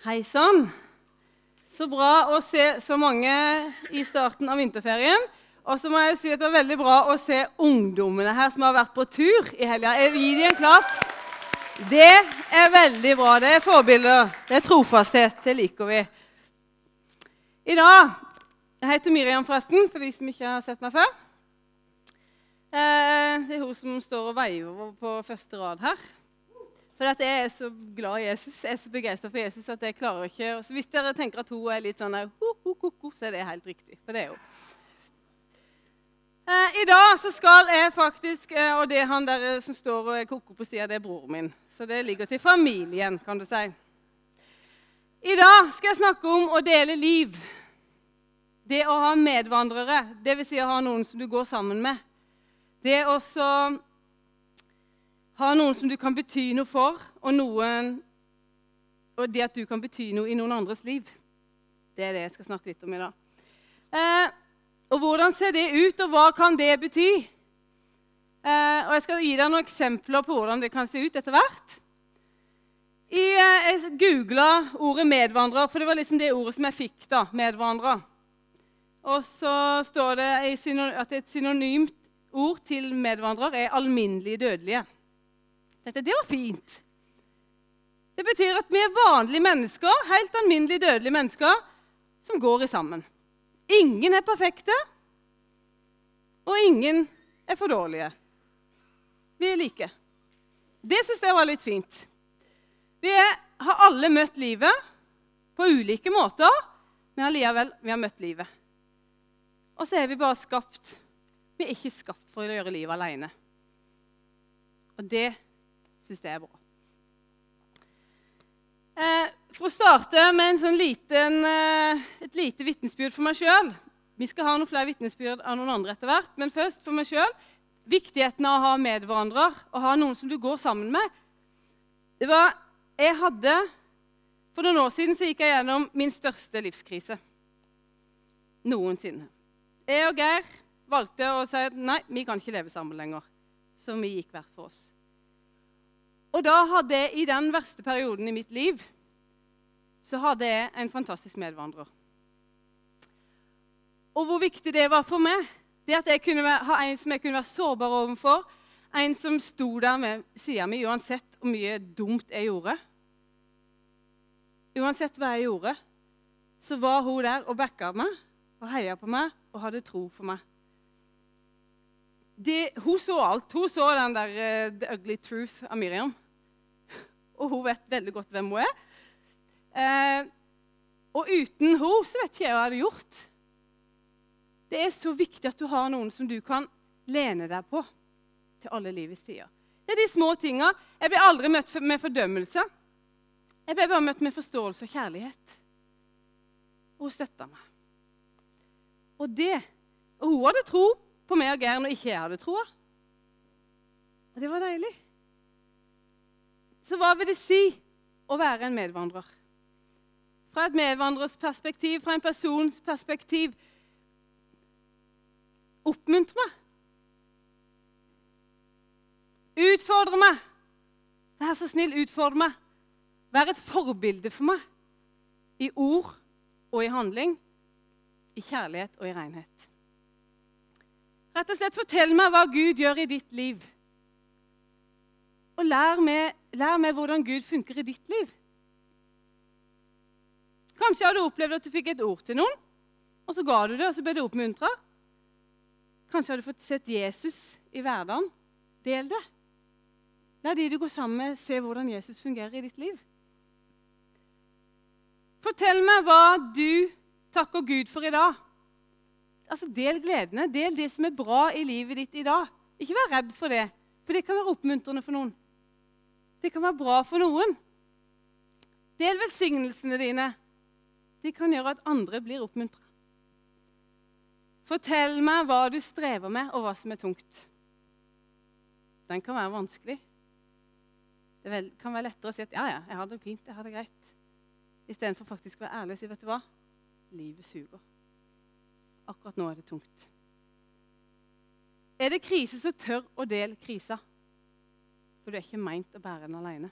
Hei sann. Så bra å se så mange i starten av vinterferien. Og så må jeg si at det var veldig bra å se ungdommene her som har vært på tur i helga. Gi dem en klapp. Det er veldig bra. Det er forbilder. Det er trofasthet. Det liker vi. I dag Jeg heter Miriam, forresten, for de som ikke har sett meg før. Eh, det er hun som står og veiver på første rad her. For at jeg er så glad i Jesus, jeg er så begeistra for Jesus at jeg klarer ikke Så Hvis dere tenker at hun er litt sånn ho, ho, ho, så er det helt riktig. For det er hun. Eh, I dag så skal jeg faktisk eh, Og det er han der som står og er koko på sida, det er broren min. Så det ligger til familien, kan du si. I dag skal jeg snakke om å dele liv. Det å ha medvandrere, dvs. Si å ha noen som du går sammen med. Det å ha noen som du kan bety noe for, og, noen, og det at du kan bety noe i noen andres liv. Det er det jeg skal snakke litt om i dag. Eh, og hvordan ser det ut, og hva kan det bety? Eh, og Jeg skal gi deg noen eksempler på hvordan det kan se ut etter hvert. I, eh, jeg googla ordet 'medvandrer', for det var liksom det ordet som jeg fikk. da, medvandrer. Og så står det at et synonymt ord til medvandrer er 'alminnelige dødelige'. Tenkte, det var fint. Det betyr at vi er vanlige mennesker, helt alminnelige dødelige mennesker, som går i sammen. Ingen er perfekte, og ingen er for dårlige. Vi er like. Det syns jeg var litt fint. Vi er, har alle møtt livet på ulike måter, men allikevel vi har møtt livet. Og så er vi bare skapt. Vi er ikke skapt for å gjøre livet alene. Og det syns det er bra. Eh, for å starte med sånn liten, eh, et lite vitnesbyrd for meg sjøl Vi skal ha noen flere vitnesbyrd av noen andre etter hvert, men først for meg sjøl. Viktigheten av å ha medvandrere og ha noen som du går sammen med. Det var, jeg hadde, For noen år siden så gikk jeg gjennom min største livskrise noensinne. Jeg og Geir valgte å si nei, vi kan ikke leve sammen lenger. Så vi gikk hver for oss. Og da hadde jeg i den verste perioden i mitt liv så hadde jeg en fantastisk medvandrer. Og hvor viktig det var for meg, det at jeg kunne ha en som jeg kunne være sårbar overfor, en som sto der med sida mi uansett hvor mye dumt jeg gjorde. Uansett hva jeg gjorde, så var hun der og backa meg og heia på meg og hadde tro for meg. Det, hun så alt. Hun så den der uh, The Ugly Truth av Miriam. Og hun vet veldig godt hvem hun er. Uh, og uten henne så vet ikke jeg hva jeg hadde gjort. Det er så viktig at du har noen som du kan lene deg på til alle livets tider. Det er de små tinga. Jeg ble aldri møtt med fordømmelse. Jeg ble bare møtt med forståelse og kjærlighet. Og hun støtta meg. Og det Og hun hadde tro på meg og Geir når ikke jeg hadde troa. Og det var deilig. Så hva vil det si å være en medvandrer? Fra et medvandrers perspektiv, fra en persons perspektiv. Oppmuntre meg. Utfordre meg. Vær så snill, utfordre meg. Vær et forbilde for meg i ord og i handling i kjærlighet og i renhet. Rett og slett fortell meg hva Gud gjør i ditt liv. Og lær meg, lær meg hvordan Gud funker i ditt liv. Kanskje har du opplevd at du fikk et ord til noen, og så ga du det, og så ble du oppmuntra. Kanskje har du fått sett Jesus i hverdagen. Del det. La de du går sammen med, se hvordan Jesus fungerer i ditt liv. Fortell meg hva du takker Gud for i dag. Altså, Del gledene. Del det som er bra i livet ditt i dag. Ikke vær redd for det, for det kan være oppmuntrende for noen. Det kan være bra for noen. Del velsignelsene dine. De kan gjøre at andre blir oppmuntra. Fortell meg hva du strever med, og hva som er tungt. Den kan være vanskelig. Det kan være lettere å si at 'ja, ja, jeg har det fint, jeg har det greit', istedenfor faktisk å være ærlig og si 'vet du hva', livet suger. Akkurat nå er det tungt. Er det krise, så tør å dele krisa. For du er ikke meint å bære den alene.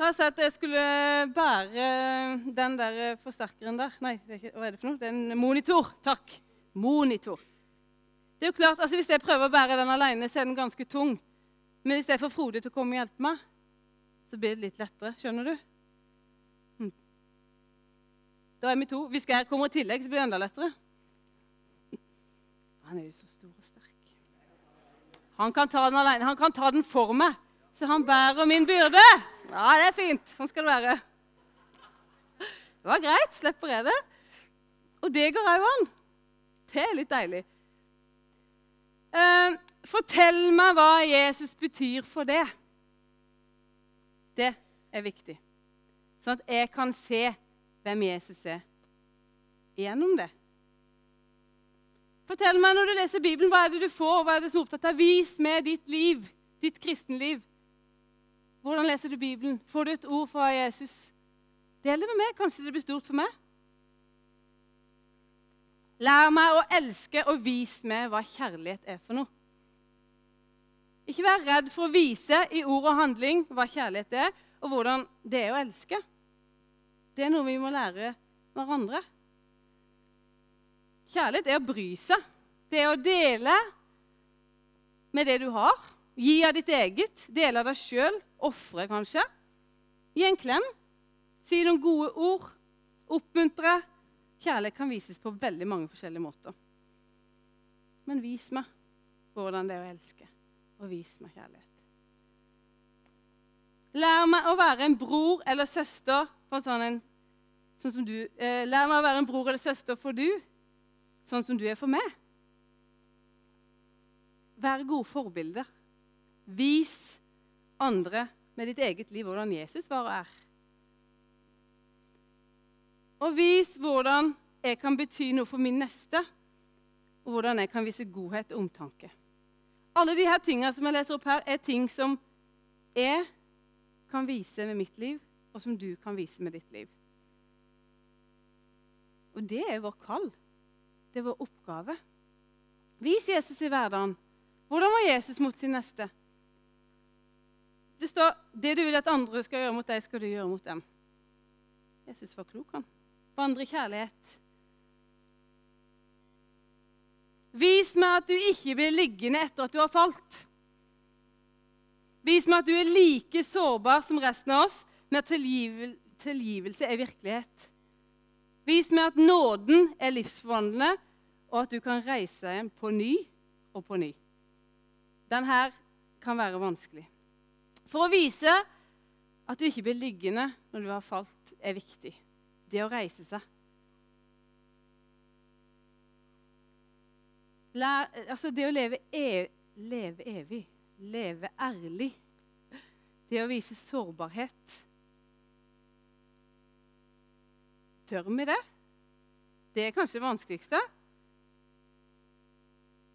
La oss si at jeg skulle bære den der forsterkeren der. Nei, er ikke, hva er det for noe? Det er en monitor. Takk. Monitor. Det er jo klart, altså Hvis jeg prøver å bære den alene, så er den ganske tung. Men hvis jeg får Frode til å komme og hjelpe meg, så blir det litt lettere. Skjønner du? Da er vi to. Hvis jeg kommer i tillegg, så blir det enda lettere. Han er jo så stor og sterk. Han kan ta den alene. Han kan ta den for meg, så han bærer min byrde. Ja, det er fint. Sånn skal det være. Det var greit. Slipper jeg det. Og det går òg an. Det er litt deilig. Eh, fortell meg hva Jesus betyr for det. Det er viktig. Sånn at jeg kan se hvem Jesus er gjennom det. Fortell meg når du leser Bibelen, hva er det du får, hva er det som er opptatt av? Vis meg ditt liv, ditt kristenliv. Hvordan leser du Bibelen? Får du et ord fra Jesus? Del det med meg. Kanskje det blir stort for meg. Lær meg å elske, og vis meg hva kjærlighet er for noe. Ikke vær redd for å vise i ord og handling hva kjærlighet er, og hvordan det er å elske. Det er noe vi må lære hverandre. Kjærlighet er å bry seg. Det er å dele med det du har. Gi av ditt eget. Dele av deg sjøl. Ofre, kanskje. Gi en klem. Si noen gode ord. Oppmuntre. Kjærlighet kan vises på veldig mange forskjellige måter. Men vis meg hvordan det er å elske, og vis meg kjærlighet. Lær meg å være en bror eller søster for sånn en, sånn som du. Eh, lær meg å være en bror eller søster for du, sånn som du er for meg. Vær gode forbilder. Vis andre med ditt eget liv hvordan Jesus var og er. Og vis hvordan jeg kan bety noe for min neste, og hvordan jeg kan vise godhet og omtanke. Alle de her tingene som jeg leser opp her, er ting som jeg kan vise med mitt liv, og som du kan vise med ditt liv. Og det er vår kall. Det er vår oppgave. Vis Jesus i hverdagen. Hvordan var Jesus mot sin neste? Det står det du vil at andre skal gjøre mot deg, skal du gjøre mot dem. Jesus var klok, han vandre i kjærlighet. Vis meg at du ikke blir liggende etter at du har falt. Vis meg at du er like sårbar som resten av oss, men at tilgivelse er virkelighet. Vis meg at nåden er livsforvandlende, og at du kan reise deg på ny og på ny. Denne kan være vanskelig. For å vise at du ikke blir liggende når du har falt, er viktig det å reise seg. Lær, altså det å leve, ev, leve evig, leve ærlig, det å vise sårbarhet Tør vi det? Det er kanskje det vanskeligste.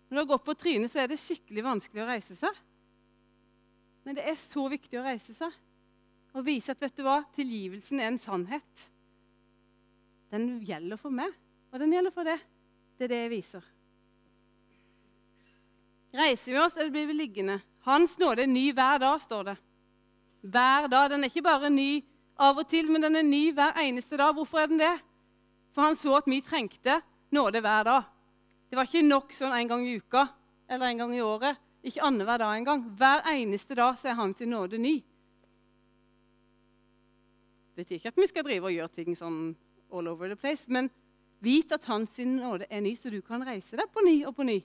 Når du har gått på trynet, så er det skikkelig vanskelig å reise seg. Men det er så viktig å reise seg og vise at vet du hva, tilgivelsen er en sannhet den gjelder for meg, og den gjelder for det. Det er det jeg viser. Reiser vi oss, eller blir vi liggende? Hans nåde er ny hver dag, står det. Hver dag. Den er ikke bare ny av og til, men den er ny hver eneste dag. Hvorfor er den det? For han så at vi trengte nåde hver dag. Det var ikke nok sånn en gang i uka eller en gang i året. Ikke annenhver dag engang. Hver eneste dag så er hans nåde ny. Det betyr ikke at vi skal drive og gjøre ting sånn all over the place. Men vit at Hans nåde er ny, så du kan reise deg på ny og på ny.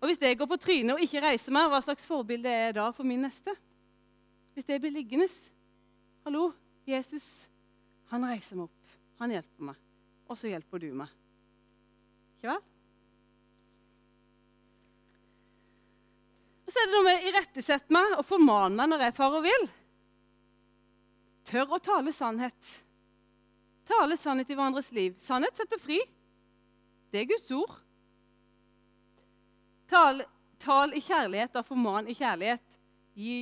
Og Hvis jeg går på trynet og ikke reiser meg, hva slags forbilde er jeg da for min neste? Hvis det blir liggende Hallo, Jesus, han reiser meg opp. Han hjelper meg. Og så hjelper du meg. Ikke vel? Og så er det noe med å irettesette meg og formane meg når jeg farer og vil. Tør å tale sannhet. Tale sannhet i hverandres liv. Sannhet setter fri. Det er Guds ord. Tal, tal i kjærlighet og forman i kjærlighet. Gi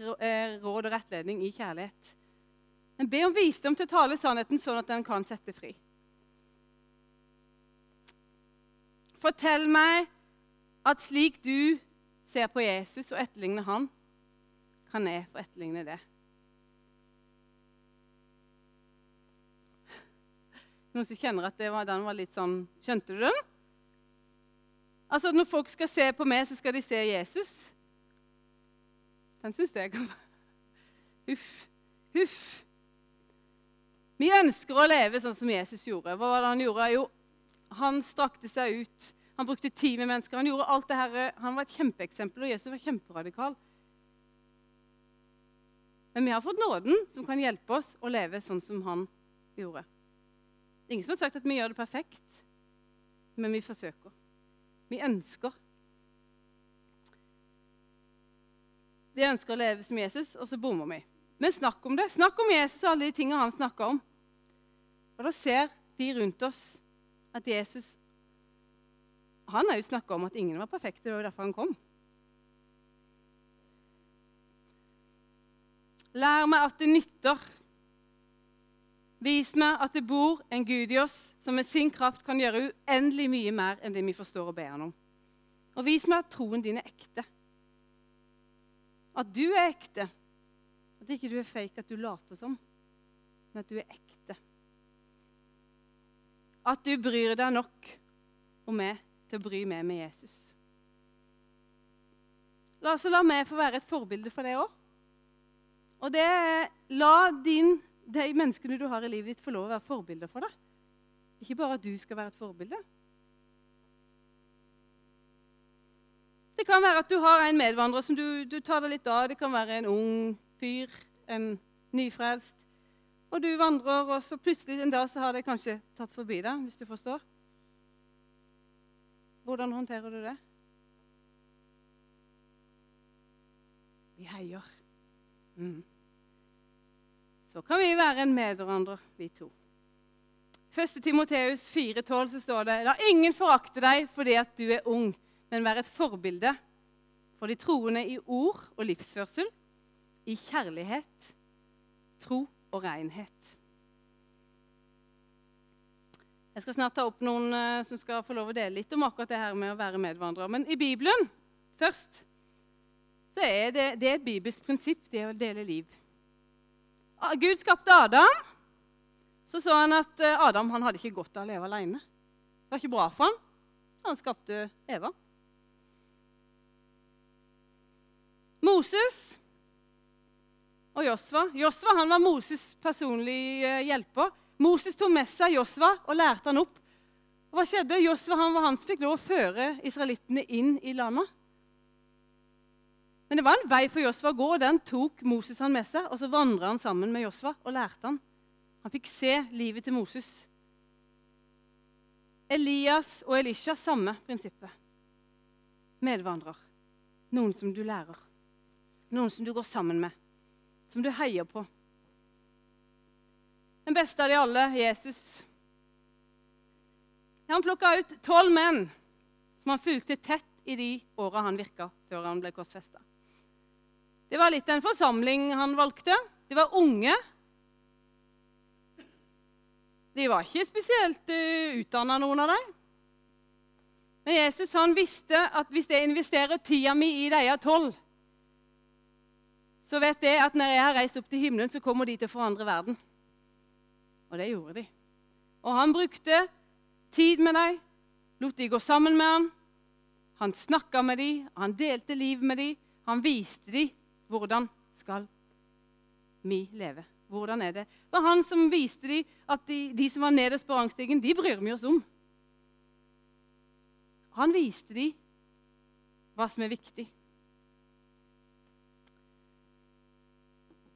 råd og rettledning i kjærlighet. Men be om visdom til å tale sannheten sånn at den kan sette fri. Fortell meg at slik du ser på Jesus og etterligner han, kan jeg få etterligne det. Noen som kjenner at var, den var litt sånn Skjønte du den? Altså, Når folk skal se på meg, så skal de se Jesus. Den syns jeg kan være Huff. Huff. Vi ønsker å leve sånn som Jesus gjorde. Hva var det han gjorde? Jo, han strakte seg ut. Han brukte tid med mennesker. Han gjorde alt det her. Han var et kjempeeksempel, og Jesus var kjemperadikal. Men vi har fått nåden som kan hjelpe oss å leve sånn som han gjorde. Ingen som har sagt at vi gjør det perfekt, men vi forsøker. Vi ønsker. Vi ønsker å leve som Jesus, og så bommer vi. Men snakk om det. Snakk om Jesus og alle de tingene han snakka om. Og da ser de rundt oss at Jesus Han har jo snakka om at ingen var perfekte. Det var jo derfor han kom. Lær meg at det nytter. Vis meg at det bor en Gud i oss som med sin kraft kan gjøre uendelig mye mer enn det vi forstår og ber han om. Og vis meg at troen din er ekte. At du er ekte. At ikke du er fake, at du later som, men at du er ekte. At du bryr deg nok om meg til å bry meg med Jesus. La oss la meg få være et forbilde for deg òg. Og det la din, de menneskene du har i livet ditt, få lov å være forbilder for deg. Ikke bare at du skal være et forbilde. Det kan være at du har en medvandrer som du, du tar deg litt av. Det kan være en ung fyr, en nyfrelst. Og du vandrer, og så plutselig en dag så har de kanskje tatt forbi deg, hvis du forstår. Hvordan håndterer du det? Vi heier. Mm så kan vi være en medvandrer, vi to. 1. Timoteus 4,12 så står det La ingen forakte deg fordi at du er ung, men være et forbilde for de troende i ord og livsførsel, i kjærlighet, tro og renhet. Jeg skal snart ta opp noen uh, som skal få lov å dele litt om akkurat det her med å være medvandrer. Men i Bibelen først så er det, det er et prinsipp, det å dele liv. Gud skapte Adam. Så så han at eh, Adam han hadde ikke godt av å leve alene. Det var ikke bra for han, så han skapte Eva. Moses og Josva. Josva han var Moses' personlige eh, hjelper. Moses tok med seg Josva og lærte han opp. Og hva skjedde? Josva han var han som fikk lov å føre israelittene inn i landet. Men det var en vei for Josva å gå, og den tok Moses han med seg. Og så vandra han sammen med Josva og lærte han. Han fikk se livet til Moses. Elias og Elisha samme prinsippet. Medvandrer. Noen som du lærer. Noen som du går sammen med. Som du heier på. Den beste av de alle, Jesus. Han plukka ut tolv menn som han fulgte tett i de åra han virka før han ble korsfesta. Det var litt av en forsamling han valgte. De var unge. De var ikke spesielt uh, eh, utdanna, noen av dem. Men Jesus han visste at hvis jeg investerer tida mi i de tolv, så vet jeg at når jeg har reist opp til himmelen, så kommer de til å forandre verden. Og det gjorde de. Og han brukte tid med dem, lot de gå sammen med ham. Han snakka med dem, han delte liv med dem, han viste dem hvordan skal vi leve? Hvordan er det? Det var han som viste dem at de, de som var nederst på rangstigen, de bryr vi oss om. Han viste dem hva som er viktig.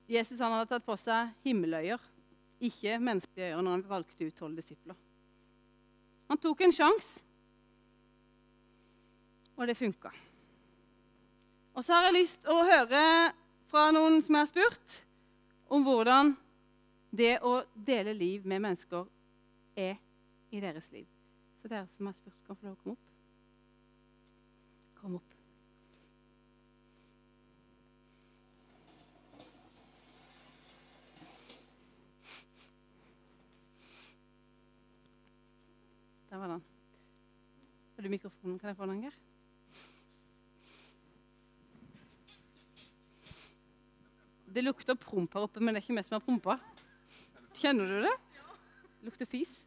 Jesus han hadde tatt på seg himmeløyer, ikke menneskelige øyer, når han valgte ut tolv disipler. Han tok en sjanse, og det funka. Og så har jeg lyst å høre fra noen som jeg har spurt, om hvordan det å dele liv med mennesker er i deres liv. Så dere som har spurt, kan få lov å komme opp. Kom opp. Der var den. Har du mikrofonen? Kan jeg få den, Geir? Det lukter promp her oppe, men det er ikke vi som har prompa. Kjenner du det? Lukter fis.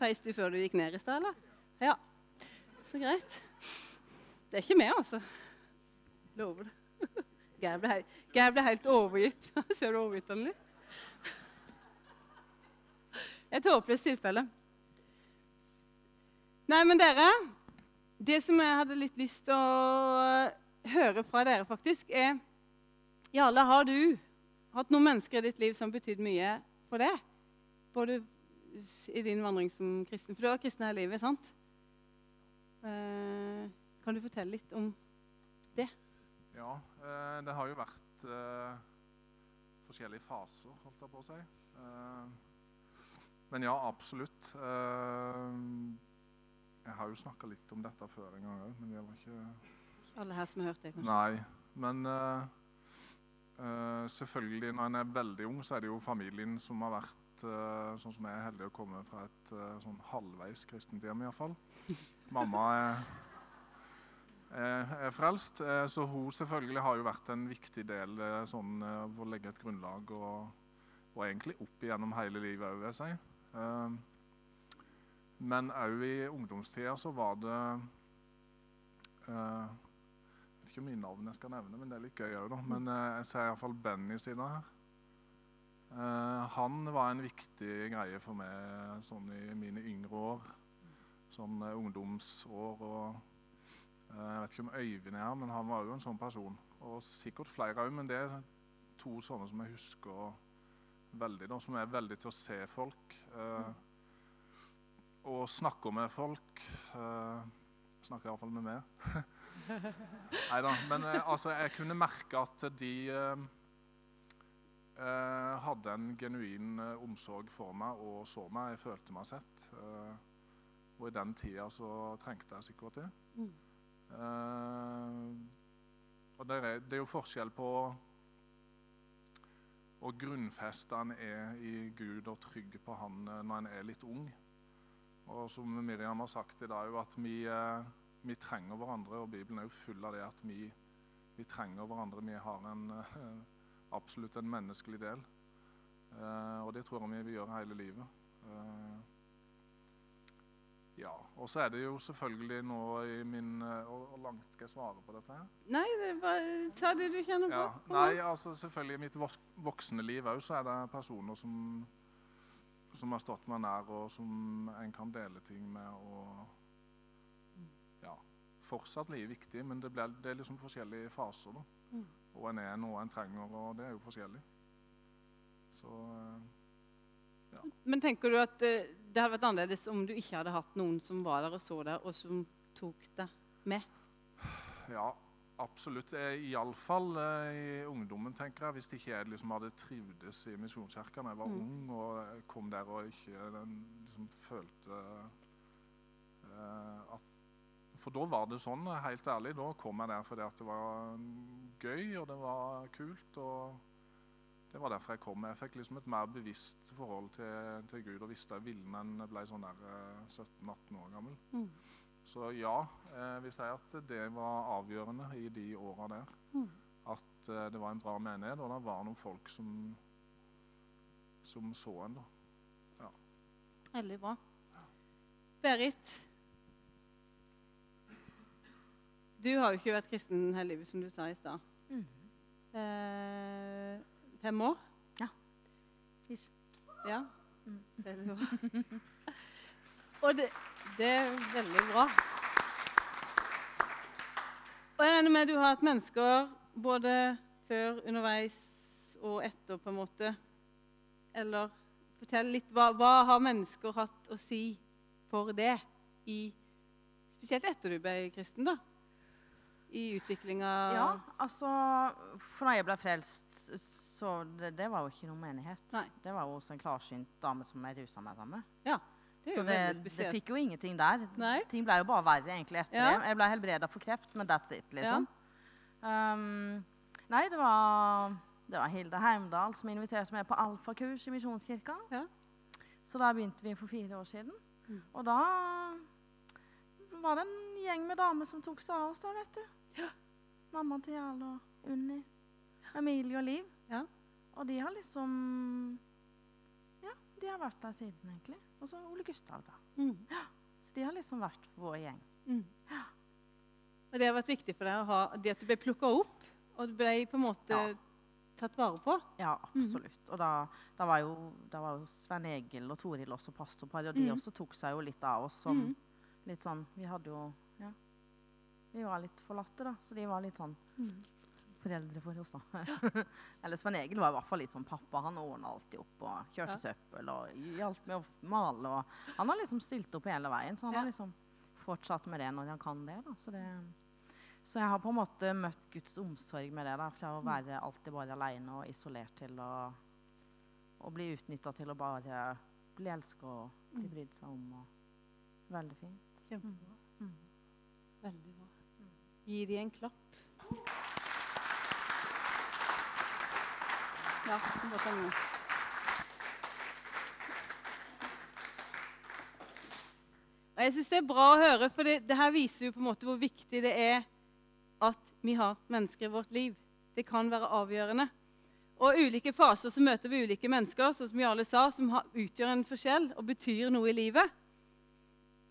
Feis du før du gikk ned i stad, eller? Ja. Så greit. Det er ikke vi, altså. Lover det. Geir ble, helt overgitt. Ser du overgitt han litt? Et håpløst tilfelle. Nei, men dere Det som jeg hadde litt lyst til å høre fra dere, faktisk, er Jarle, har du hatt noen mennesker i ditt liv som har betydd mye for deg? Både i din vandring som kristen. For du har kristen hele livet, sant? Eh, kan du fortelle litt om det? Ja, eh, det har jo vært eh, forskjellige faser, holdt jeg på å si. Eh, men ja, absolutt. Eh, jeg har jo snakka litt om dette før en gang òg, men det var ikke alle her som har hørt det? kanskje? Nei. Men uh, uh, selvfølgelig, når en er veldig ung, så er det jo familien som har vært eh, sånn som jeg er heldig å komme fra et sånn halvveis kristent hjem, iallfall. Mamma er, er, frelst, så hun selvfølgelig har jo vært en viktig del sånn, for å legge et grunnlag, og, og egentlig opp igjennom hele livet òg, vil jeg si. Men òg i ungdomstida så var det eh, jeg vet ikke om mye navn jeg skal nevne, men det er litt gøy òg, da. Men eh, jeg ser iallfall Benny sine her. Eh, han var en viktig greie for meg sånn i mine yngre år. Sånn eh, ungdomsår og Jeg vet ikke om Øyvind er her, men han var jo en sånn person. Og sikkert flere òg, men det er to sånne som jeg husker veldig, da, som er veldig til å se folk. Eh, og snakke med folk. Uh, snakker iallfall med meg. Nei da. Men eh, altså, jeg kunne merke at de uh, uh, hadde en genuin omsorg for meg og så meg. Jeg følte meg sett. Og i den tida så trengte jeg sikkert det. Mm. Og det er, det er jo forskjell på å grunnfeste en er i Gud og trygg på Han når en er litt ung. Og som Miriam har sagt i dag, at vi, eh, vi trenger hverandre. Og Bibelen er jo full av det at vi, vi trenger hverandre. Vi har en, eh, absolutt en menneskelig del. Eh, og det tror jeg vi vil gjøre hele livet. Ja. Og så er det jo selvfølgelig nå i min hvor langt skal jeg svare på dette her? Nei, det er bare, ta det du kjenner på. Ja, nei, altså selvfølgelig I mitt voksne liv òg så er det personer som, som har stått meg nær, og som en kan dele ting med. og ja, Fortsatt like viktig, men det, ble, det er liksom forskjellige faser. da. Mm. Og en er noe en trenger, og det er jo forskjellig. Så ja. Men tenker du at eh, det hadde vært annerledes om du ikke hadde hatt noen som var der og så deg, og som tok deg med? ja, absolutt. Eh, Iallfall eh, i ungdommen, tenker jeg. Hvis ikke jeg liksom hadde trivdes i Misjonskirka da jeg var Mm. ung og kom der og ikke den, liksom, følte eh, at For da var det sånn, helt ærlig. Da kom jeg der fordi det var gøy og det var kult. og det var derfor jeg kom. Jeg fikk liksom et mer bevisst forhold til, til Gud og visste jeg ville når jeg ble sånn der eh, 17-18 år gammel. Mm. Så ja, eh, vil si at det var avgjørende i de åra der. Mm. At eh, det var en bra menighet, og det var noen folk som, som så en. da. Veldig bra. Berit, du har jo ikke vært kristen hele livet, som du sa i stad. Mm. Eh, fem år? Ja. Ish. Ja. Mm. Veldig bra. Og det, det er veldig bra. Og jeg regner med du har hatt mennesker både før, underveis og etter, på en måte. Eller fortell litt. Hva, hva har mennesker hatt å si for det, i, spesielt etter du ble kristen, da? I utviklinga Ja, altså For da jeg ble frelst, så det, det var jo ikke noen menighet. Nei. Det var jo hos en klarsynt dame som jeg rusa meg sammen med. Det Så det, det fikk jo ingenting der. Nei. Ting ble jo bare verre egentlig etter Ja. det. Jeg ble helbreda for kreft, men that's it, liksom. Um, nei, det var, det var Hilde Heimdal som inviterte meg på alfakurs i Misjonskirka. Ja. Så der begynte vi for fire år siden. Mm. Og da var det en gjeng med damer som tok seg av oss, da, vet du. Mamma til Jarle og Unni. Emilie og Liv. Ja. Og de har liksom Ja, de har vært der siden, egentlig. Og så Ole Gustav, da. Mm. Så de har liksom vært vår gjeng. Mm. Og det har vært viktig for deg å ha det at du ble plukka opp, og du ble på en måte Ja. tatt vare på. Ja, absolutt. Og da, da, var jo, da var jo Svein Egil og Toril også pastorpar, og de mm. også tok seg jo litt av oss som Mhm. litt sånn Vi hadde jo Ja. Vi var litt forlatte, da. Så de var litt sånn foreldre for oss, da. Eller Svein Egil var i hvert fall litt sånn pappa. Han ordna alltid opp og kjørte Ja. søppel og hjalp med å male. Og han har liksom stilt opp hele veien, så han Ja. har liksom fortsatt med det når han kan det. Så, det, så jeg har på en måte møtt Guds omsorg med det. da, Fra å være alltid bare aleine og isolert til å, å bli utnytta til å bare bli elska og bli brydd seg om. Og, veldig fint. Kjempebra. Mm. Veldig bra. Gi de en klapp. Ja, du må ta. Og jeg syns det er bra å høre, for det, det her viser jo på en måte hvor viktig det er at vi har mennesker i vårt liv. Det kan være avgjørende. Og i ulike faser så møter vi ulike mennesker som vi alle sa, som har, utgjør en forskjell og betyr noe i livet.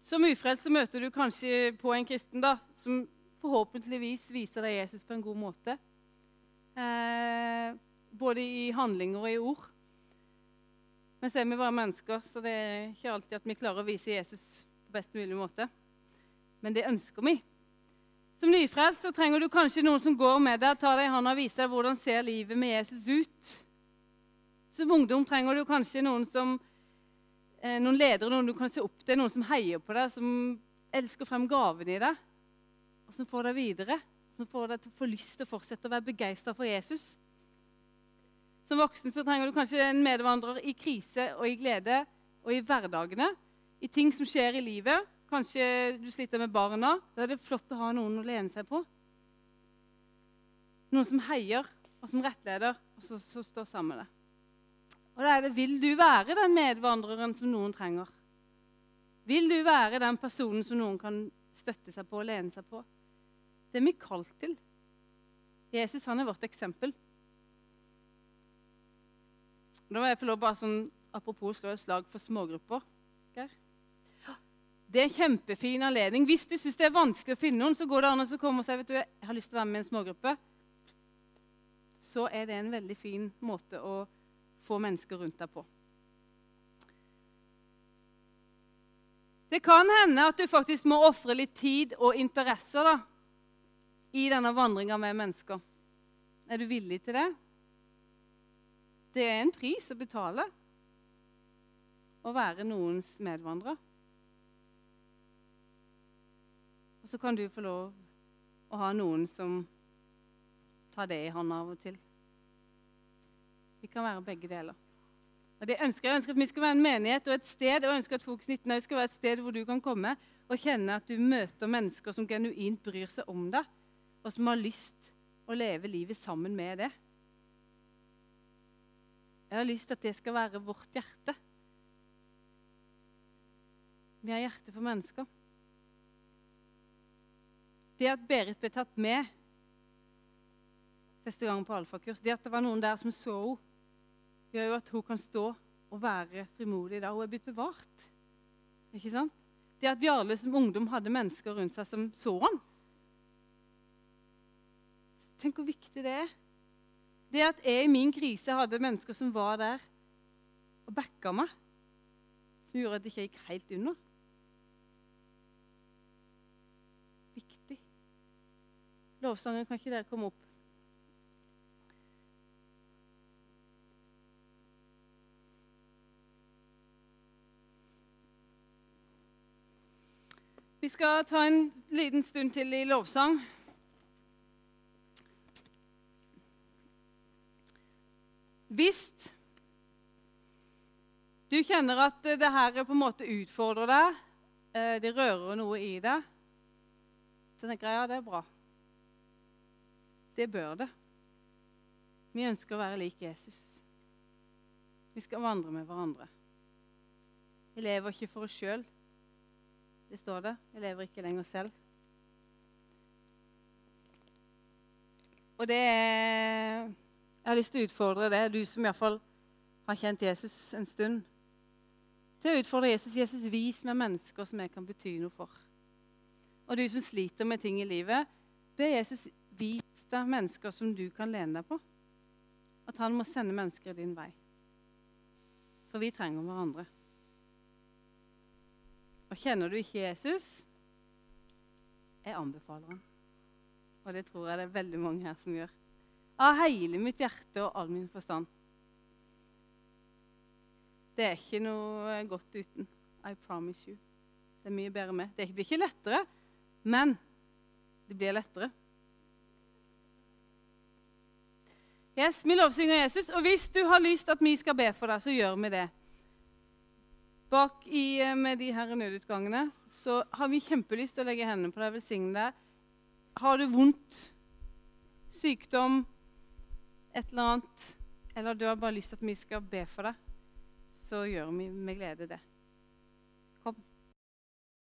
Som ufrelst så møter du kanskje på en kristen da, som forhåpentligvis viser deg Jesus på en god måte. Eh, både i handlinger og i ord. Men så er vi bare mennesker, så det er ikke alltid at vi klarer å vise Jesus på best mulig måte. Men det ønsker vi. Som nyfrelst så trenger du kanskje noen som går med deg, tar deg i hånda og viser deg hvordan ser livet med Jesus ut. Som ungdom trenger du kanskje noen som eh, noen ledere, noen du kan se opp til, noen som heier på deg, som elsker frem gaven i deg, og som får deg videre. Som får deg til å få lyst til å fortsette å være begeistra for Jesus. Som voksen så trenger du kanskje en medvandrer i krise og i glede og i hverdagene. I ting som skjer i livet. Kanskje du sliter med barna. Da er det flott å ha noen å lene seg på. Noen som heier, og som rettleder, og som står sammen med deg. Og da er det, Vil du være den medvandreren som noen trenger? Vil du være den personen som noen kan støtte seg på og lene seg på? Det er vi kalt til. Jesus han er vårt eksempel. Da må jeg få lov bare sånn, Apropos slå et slag for smågrupper. Det er en kjempefin anledning. Hvis du syns det er vanskelig å finne noen, så går det an å komme og si vet du, jeg har lyst til å være med i en smågruppe. Så er det en veldig fin måte å få mennesker rundt deg på. Det kan hende at du faktisk må ofre litt tid og interesser da, i denne vandringa med mennesker. Er du villig til det? Det er en pris å betale å være noens medvandrer. Og så kan du få lov å ha noen som tar det i hånda av og til. Vi kan være begge deler. Og det ønsker Jeg ønsker at vi skal være en menighet og et sted, og jeg ønsker at Fokus 19 skal være et sted hvor du kan komme og kjenne at du møter mennesker som genuint bryr seg om deg, og som har lyst å leve livet sammen med det. Jeg har lyst til at det skal være vårt hjerte. Vi har hjerte for mennesker. Det at Berit ble tatt med første gang på alfakurs, det at det var noen der som så henne, gjør jo at hun kan stå og være frimodig da hun er blitt bevart. Ikke sant? Det at Jarle som ungdom hadde mennesker rundt seg som så ham. Tenk hvor viktig det er. Det at jeg i min krise hadde mennesker som var der og backa meg, som gjorde at det ikke gikk helt under. Viktig. Lovsangen, kan ikke dere komme opp? Vi skal ta en liten stund til i lovsang. Hvis du kjenner at det her på en måte utfordrer deg, eh, det rører noe i deg, så tenker jeg ja, det er bra. Det bør det. Vi ønsker å være lik Jesus. Vi skal vandre med hverandre. Vi lever ikke for oss sjøl. Det står det. Vi lever ikke lenger selv. Og det er Jeg har lyst til å utfordre deg, du som iallfall har kjent Jesus en stund, til å utfordre Jesus. Jesus, vis meg mennesker som jeg kan bety noe for. Og du som sliter med ting i livet, be Jesus vis deg mennesker som du kan lene deg på. At han må sende mennesker din vei. For vi trenger hverandre. Og kjenner du ikke Jesus, jeg anbefaler han. Og det tror jeg det er veldig mange her som gjør. Av hele mitt hjerte og all min forstand. Det er ikke noe godt uten. I promise you. Det er mye bedre med. Det blir ikke lettere, men det blir lettere. Yes, Vi lovsynger Jesus, og hvis du har lyst at vi skal be for deg, så gjør vi det. Bak i, eh, med de her nødutgangene så har vi kjempelyst til å legge hendene på deg og velsigne deg. Har du vondt, sykdom, et eller annet, eller du har bare lyst til at vi skal be for deg, så gjør vi med glede det.